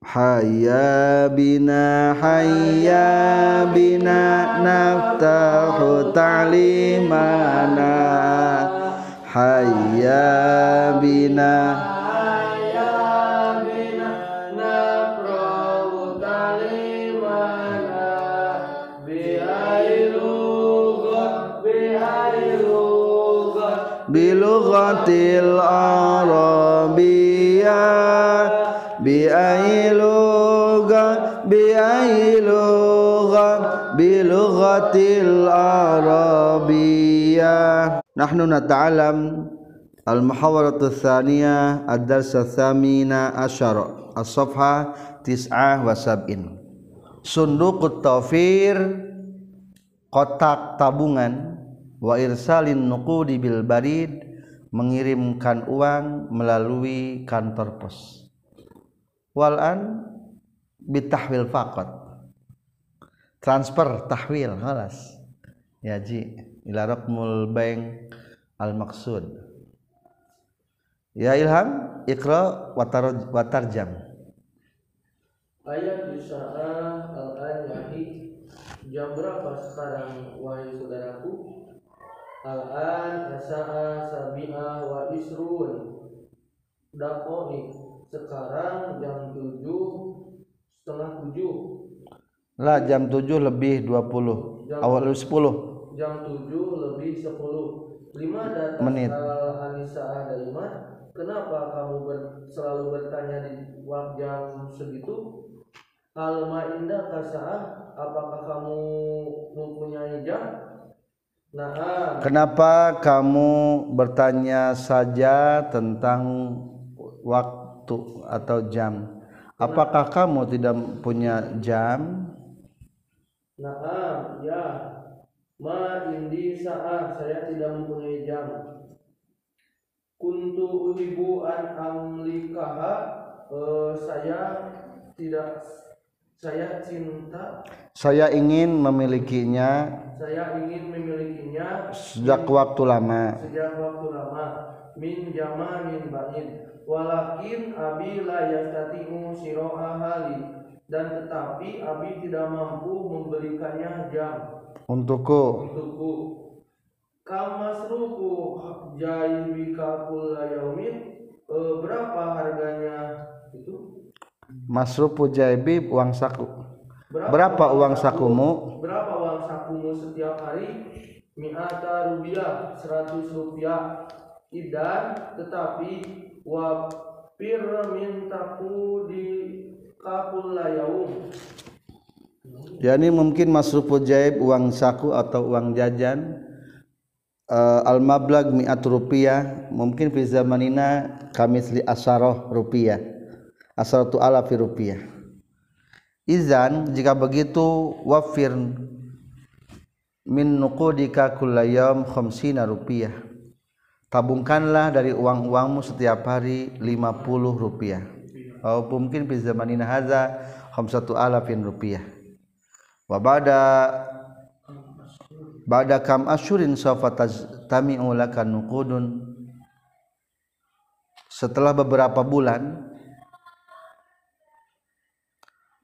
Hayya bina hayya bina naftahu ta'limana. Hayya bina bilughatil arabiyah bi ailuga bilughatil arabiyah nahnu nata'alam al muhawaratu tsaniyah ad-dars tsamina asyara as-safha tis'ah wa sab'in sunduqut tawfir kotak tabungan wa irsalin nuqudi bil barid mengirimkan uang melalui kantor pos wal an bitahwil faqat. Transfer tahwil halas. Ya ji ila raqmul bank al maqsud ya ilham iqra watar watarjam ayat Yusa'ah al-an yahi jam berapa sekarang wahai saudaraku? Al-an asa'a sabi'a wa isrun. Dakoni Sekarang jam tujuh Setengah tujuh lah jam 7 lebih 20 Jam- awal 10 Jam tujuh lebih sepuluh Lima datang Menit. Al-Anisa dari mana? Kenapa kamu ber- selalu bertanya di waktu jam segitu? Al-Ma'indah kasa'ah Apakah kamu mempunyai jam? Nah, Kenapa kamu bertanya saja tentang waktu atau jam? Apakah kamu tidak punya jam? Naam, ya. Ma indi sa'ah, saya tidak mempunyai jam. Kuntu uhibu an amlikaha, eh, saya tidak saya cinta, Saya ingin memilikinya saya ingin memilikinya sejak waktu lama. sejak waktu lama min zamanin ba'id walakin abi la yastati'u siro'a hali. Dan tetapi abi tidak mampu memberikannya jam. Untukku, untukku. Kamasruku jaibika kulla yaumin Eh, berapa harganya itu? Masrupu jaibi uang saku. berapa, Berapa uang sakumu? berapa uang sakumu setiap hari? Mi'ata rupiah 100 rupiah idan tetapi wapir mintaku di kakulla yaum Ya ini mungkin masrupu jaib uang saku atau uang jajan Eh, al mablag mi'at rupiah mungkin fi zamanina kamisli asaroh rupiah asaratu alafi rupiah. Izan jika begitu wafir min nuqudika kulla yaum khamsina rupiah tabungkanlah dari uang-uangmu setiap hari 50 rupiah. Atau mungkin fi haza khamsatu alafin rupiah. Wa ba'da ba'da kam asyurin sawfa tami'u nuqudun. Setelah beberapa bulan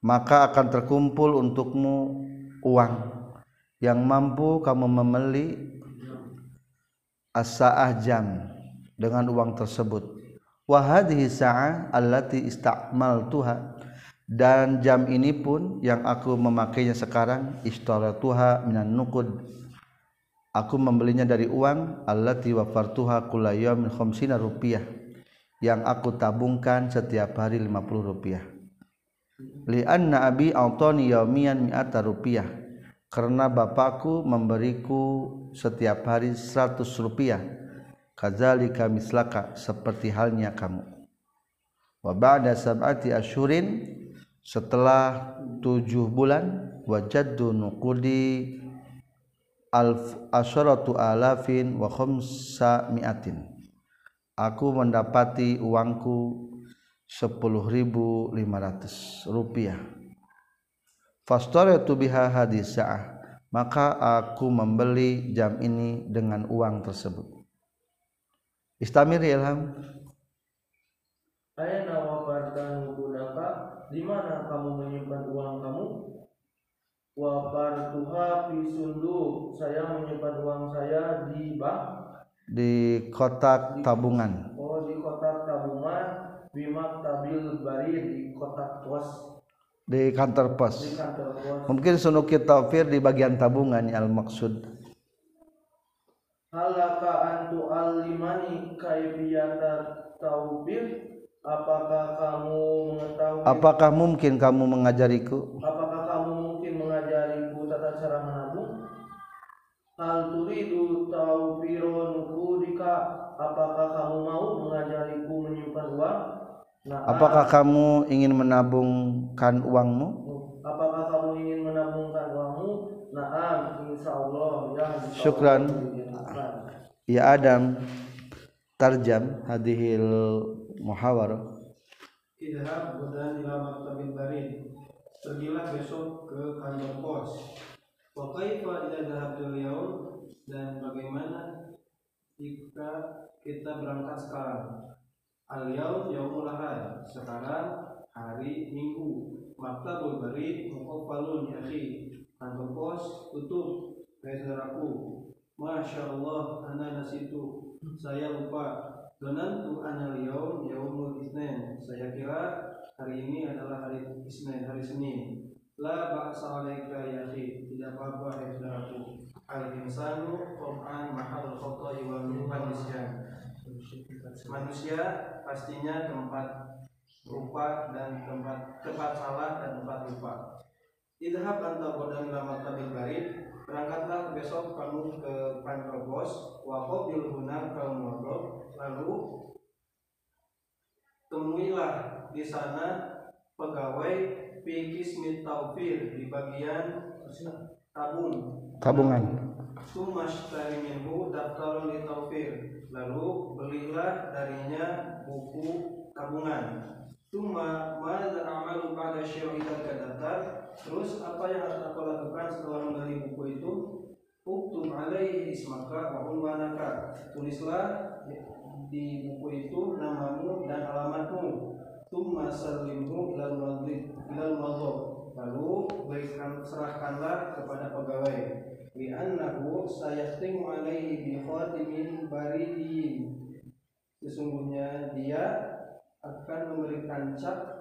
maka akan terkumpul untukmu uang yang mampu kamu membeli as-sa'ah jam dengan uang tersebut. Wa hadhihi sa'ah allati ista'maltuha. Dan jam ini pun yang aku memakainya sekarang istaratuha minan nuqud. Aku membelinya dari uang allati wafartuha kulla yaumin khamsina rupiah yang aku tabungkan setiap hari 50 rupiah. Li anna abi autani yaumiyan mi'ata rupiah karena bapakku memberiku setiap hari 100 rupiah. Kadzalika mislaka seperti halnya kamu. Wa ba'da sab'ati asyurin setelah tujuh bulan wajaddu nuqudi alf asyaratu alafin wa khamsa mi'atin. Aku mendapati uangku 10.500 rupiah fastaratu biha hadis sa'ah. Maka aku membeli jam ini dengan uang tersebut. Istamir ilham. Aina wafartan nukudaka Di mana kamu menyimpan uang kamu? Wafartuha fi sunduk. Saya menyimpan uang saya di bank. Di kotak tabungan. Oh di kotak tabungan. Bimak tabil barir di kotak pos di kantor Di pos kantor pos. Mungkin sunuki taufir di bagian tabungan al maksud. Halaka antu alimani kaifiyata taubir Apakah kamu mengetahui? Apakah mungkin kamu mengajariku? Apakah kamu mungkin mengajariku tata cara menabung? Hal turidu taufiro nukudika Apakah kamu mau mengajariku menyimpan uang? Nah, apakah kamu ingin menabungkan uangmu apakah kamu ingin menabungkan uangmu? Naam, insya Allah ya. insya Syukran. Allah. ya Adam tarjam hadhil muhawarah Idhab dan ila maktabil barid Pergilah besok ke kantor pos Wa kaifa idza dhahabtul yaum dan bagaimana jika kita berangkat sekarang Al yaum yaumul ahad sekarang hari Minggu. Maktabul barid muqaffalun ya akhi. Kantor pos tutup. Hai saudaraku. Masya Allah ana nasitu. Saya lupa. Donantu anal yaum yaumul isnin. Saya kira hari ini adalah hari Isnin, hari Senin. La ba'sa alaika ya akhi. Tidak apa-apa ya saudaraku. Al insanu qur'an mahal khotai wal nisyan Manusia pastinya tempat lupa dan tempat tempat salah dan tempat lupa Idhab anta bodan lama tabil barid Berangkatlah besok kamu ke kantor bos. Wa bil hunar kaum wadok Lalu Temuilah di sana pegawai Fikis taufir di bagian tabung. Tabungan. Lalu belilah darinya buku tabungan. Tuma mada amalu pada syai'idaka daftar. Terus apa yang harus aku lakukan setelah membeli buku itu? Uktub alaihi ismaka wa unwanaka. Tulislah di buku itu namamu dan alamatmu. Tumma salimhu ilal madhib ilal madhib Lalu berikan serahkanlah kepada pegawai Sayahtimu alaihi bi baridin Sesungguhnya dia akan memberikan cap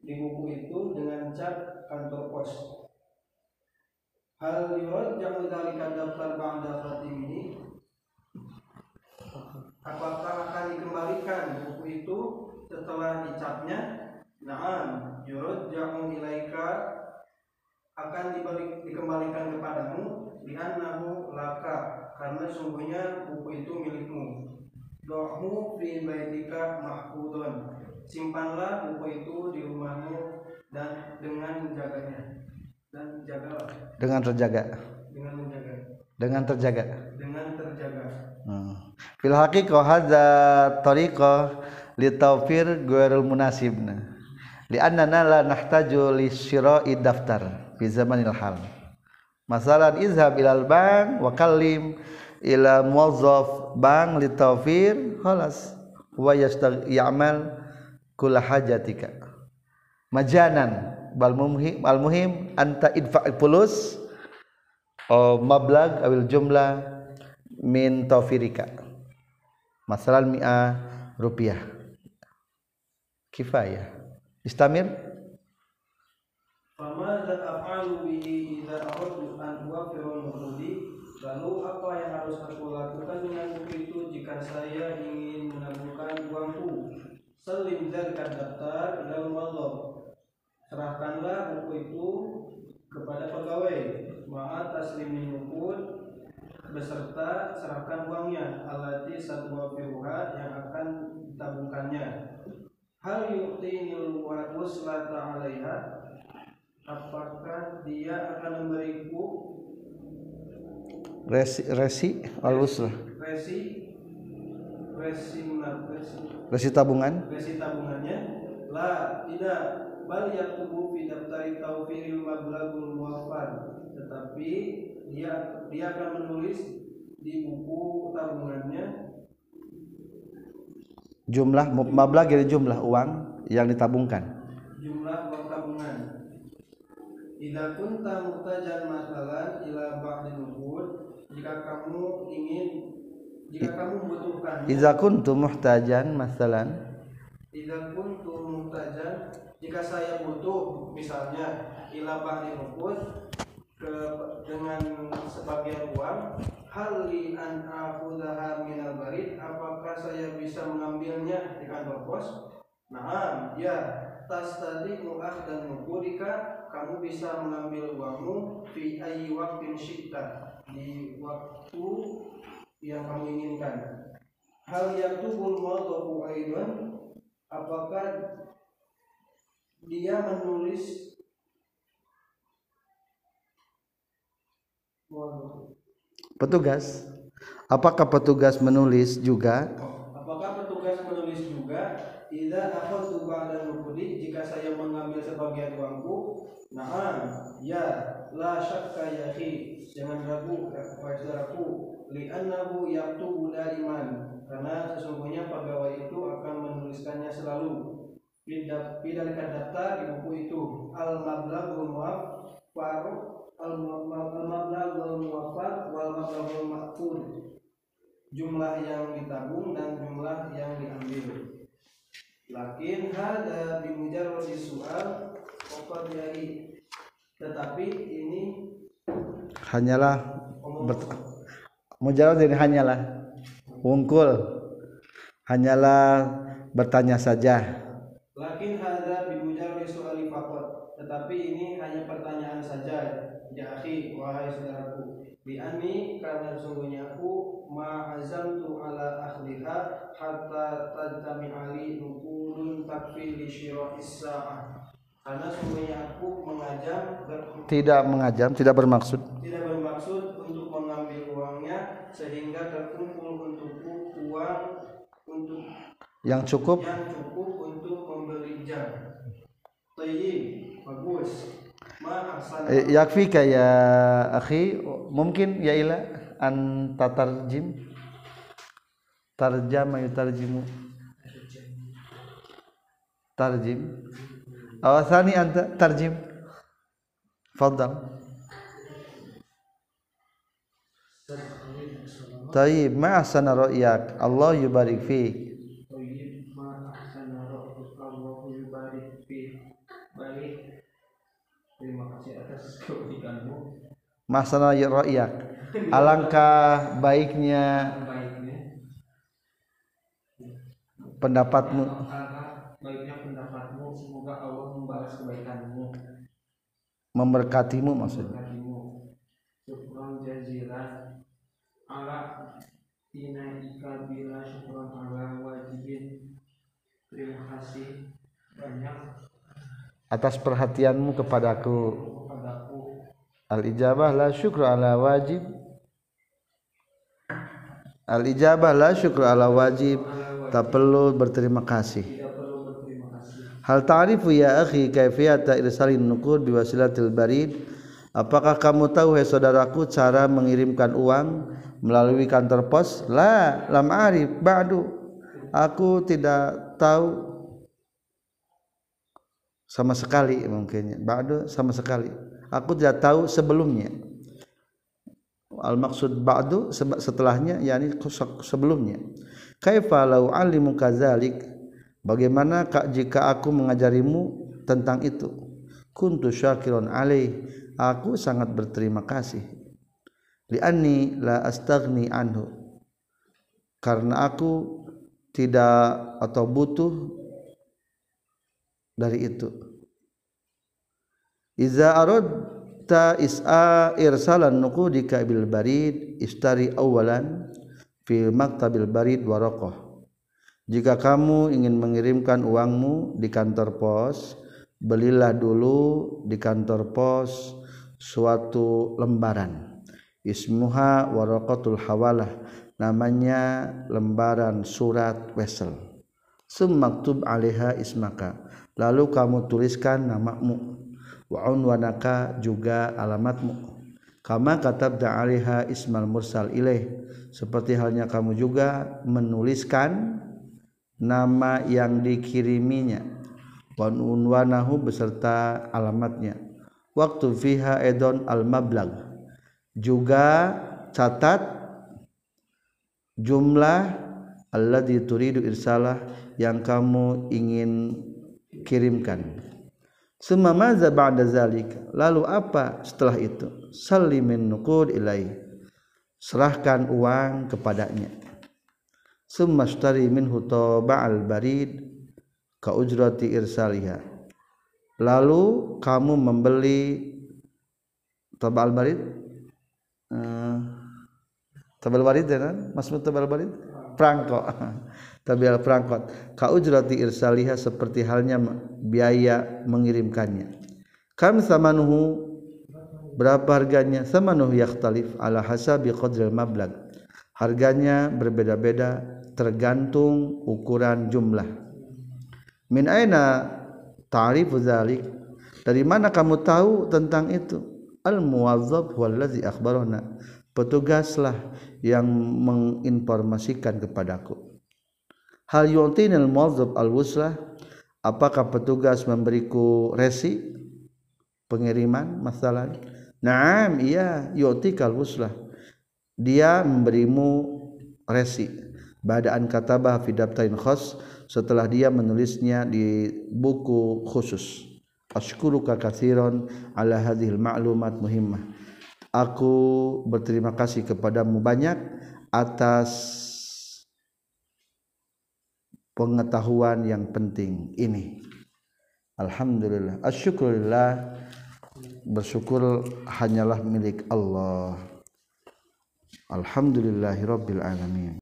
di buku itu dengan cap kantor pos. Hal yurad yang dzalika daftar ba'da khatimihi Apakah akan dikembalikan buku itu setelah dicapnya? Naam, yurad yang ilaika akan dibalik, dikembalikan kepadamu li'annahu laka karena sungguhnya buku itu milikmu. Dohmu fi baitika mahfudun. Simpanlah buku itu di rumahmu dan dengan menjaganya. Dan jagalah dengan terjaga dengan menjaga dengan terjaga dengan terjaga. Hmm. Fil haqiqah hadza tariqah li tawfir ghairul munasibna. Li annana la nahtaju li syira'i daftar fi zamanil hal. Masalan izhab ilal bank wa kallim ila muwazzaf bank li tawfir khalas. Wa yastag ya'mal kull hajatika. Majanan bal muhim al muhim anta idfa' fulus o mablag awil jumlah min tawfirika. Masalah mi'ah rupiah. Kifayah. Istamir? Famadza af'alu bihi idza aradtu an uwaffiru al-maqsudi? Lalu apa yang harus aku lakukan dengan buku itu jika saya ingin menabungkan uangku? Salim dzalika daftar ila al Serahkanlah buku itu kepada pegawai. Ma'a taslimin nuqud beserta serahkan uangnya alati satwa firuha yang akan ditabungkannya. Hal yu'tinil waslata 'alaiha apakah dia akan memberiku resi resi al usrah resi resi resi. Resi tabungan. Resi tabungannya. La tidak bal yaktubu fi daftari tawfiril mablagul muwaffar tetapi dia dia akan menulis di buku tabungannya. Jumlah mablag jadi jumlah uang yang ditabungkan. Jumlah uang tabungan Idza kunta muhtajan masalan ila ba'dil nuqud jika kamu ingin jika kamu membutuhkan. Iza kuntu muhtajan masalan. Idza kuntu muhtajan jika saya butuh misalnya ila ba'dil nuqud ke dengan sebagian uang hal li an akhudhaha minal barid apakah saya bisa mengambilnya di kantor pos? Nah, ya, tas tadi mu'ah dan nukudika kamu bisa mengambil uangmu fi ayyi waktin syi'ta di waktu yang kamu inginkan. Hal yang tubul mawdahu aidon apakah dia menulis? Petugas? Apakah petugas menulis juga Idza akhadtu ba'da nukudi jika saya mengambil sebagian Nah, ya la syakka ya khi jangan ragu wahai li'annahu yaktubu daiman. Karena sesungguhnya pegawai itu akan menuliskannya selalu. Bidal daftar di buku itu. Al mablaghul muwaffar al mablaghul muwaffar wal mablaghul maqfur jumlah yang ditabung dan jumlah yang diambil. Lakin hada bimujarradi soal qad yari. Tetapi ini hanyalah mujarab jadi hanyalah wungkul hanyalah bertanya saja Lakin hada bimujarradi soali faqat. Tetapi ini hanya pertanyaan saja. Ya akhi, wahai saudaraku. Bi anni karena sungguhnya aku ma'azamtu ala ahliha hatta tajtami ali nukulun takfi li syira'is sa'ah. Karena sungguhnya aku mengajam ber- tidak mengajam tidak bermaksud. Tidak bermaksud untuk mengambil uangnya sehingga terkumpul untukku uang untuk yang cukup? yang cukup untuk membeli jam. Tayyib, bagus. Eh, yakfi kayak akhi mungkin ya ila an tatarjim? Tarjama yutarjimu. Tarjim awasani anta tarjim fadal Tayyib ma ahsana ra'yak Allah yubarik fi. Ma ahsana ra'yak alangkah Baiknya. pendapatmu Alangkah baiknya pendapatmu. Semoga Allah membalas kebaikanmu. memberkatimu maksudnya. Syukran jazilan ala inaika bila syukran ala wajibin. Terima kasih banyak atas perhatianmu kepadaku kepadaku. al ijabah la syukru ala wajib al ijabah la syukru ala wajib tak perlu berterima kasih Tidak perlu berterima kasih. Hal ta'rifu ya akhi kaifiyata irsalin nuqud biwasilatil barid? Apakah kamu tahu hai saudaraku cara mengirimkan uang melalui kantor pos? La lam arif. Ba'du. Aku tidak tahu. Sama sekali mungkin ba'du sama sekali. Aku tidak tahu sebelumnya. Al maksud ba'du setelahnya yakni sebelumnya. Kaifa lau alimu kadzalik bagaimana kak jika aku mengajarimu tentang itu? Kuntu syakiron alaih. Aku sangat berterima kasih. Li'anni la astaghni anhu. Karena aku tidak atau butuh dari itu. Iza aradta is'a irsalan nuqudika bil barid istari awalan fi maktabil barid waraqah jika kamu ingin mengirimkan uangmu di kantor pos belilah dulu di kantor pos suatu lembaran. Ismuha waraqatul hawalah namanya lembaran surat wesel. Summaktub alaiha ismaka lalu kamu tuliskan namamu. Wa unwanaka juga alamatmu. Kama katabda alaiha ismal mursal ilaih seperti halnya kamu juga menuliskan nama yang dikiriminya. Wan unwanahu beserta alamatnya. Waktu fiha edon al mablag juga catat jumlah Allah dituridu irsalah yang kamu ingin kirimkan. Summa maza ba'da zalik. Lalu apa setelah itu? Salimin nuqud ilai serahkan uang kepadanya summa ashtari minhu taba'al barid ka ujrati irsaliha. Lalu kamu membeli taba'al barid? Uh, tabal barid ya kan? Maksud tabal barid? Perangko tabal perangkot ka ujrati irsaliha seperti halnya biaya mengirimkannya. Kam samanuhu? Berapa harganya? Samanuhu yakhtalif ala hasabi qadril mablag harganya berbeda-beda tergantung ukuran jumlah. Min aina ta'rifu dzalik dari mana kamu tahu tentang itu? Al muwazzab wallazi akhbarana. Petugaslah yang menginformasikan kepadaku. Hal yu'tinil muwazzab al wuslah apakah petugas memberiku resi? Pengiriman masalah? Naam iya yu'tikal wuslah dia memberimu resi badaan katabah fi daftarin khas setelah dia menulisnya di buku khusus. Ashkuruka katsiran ala hadhil ma'lumat muhimmah. Aku berterima kasih kepadamu banyak atas pengetahuan yang penting ini. Alhamdulillah. Asyukurillah. Bersyukur hanyalah milik Allah. Alhamdulillahirabbil alamin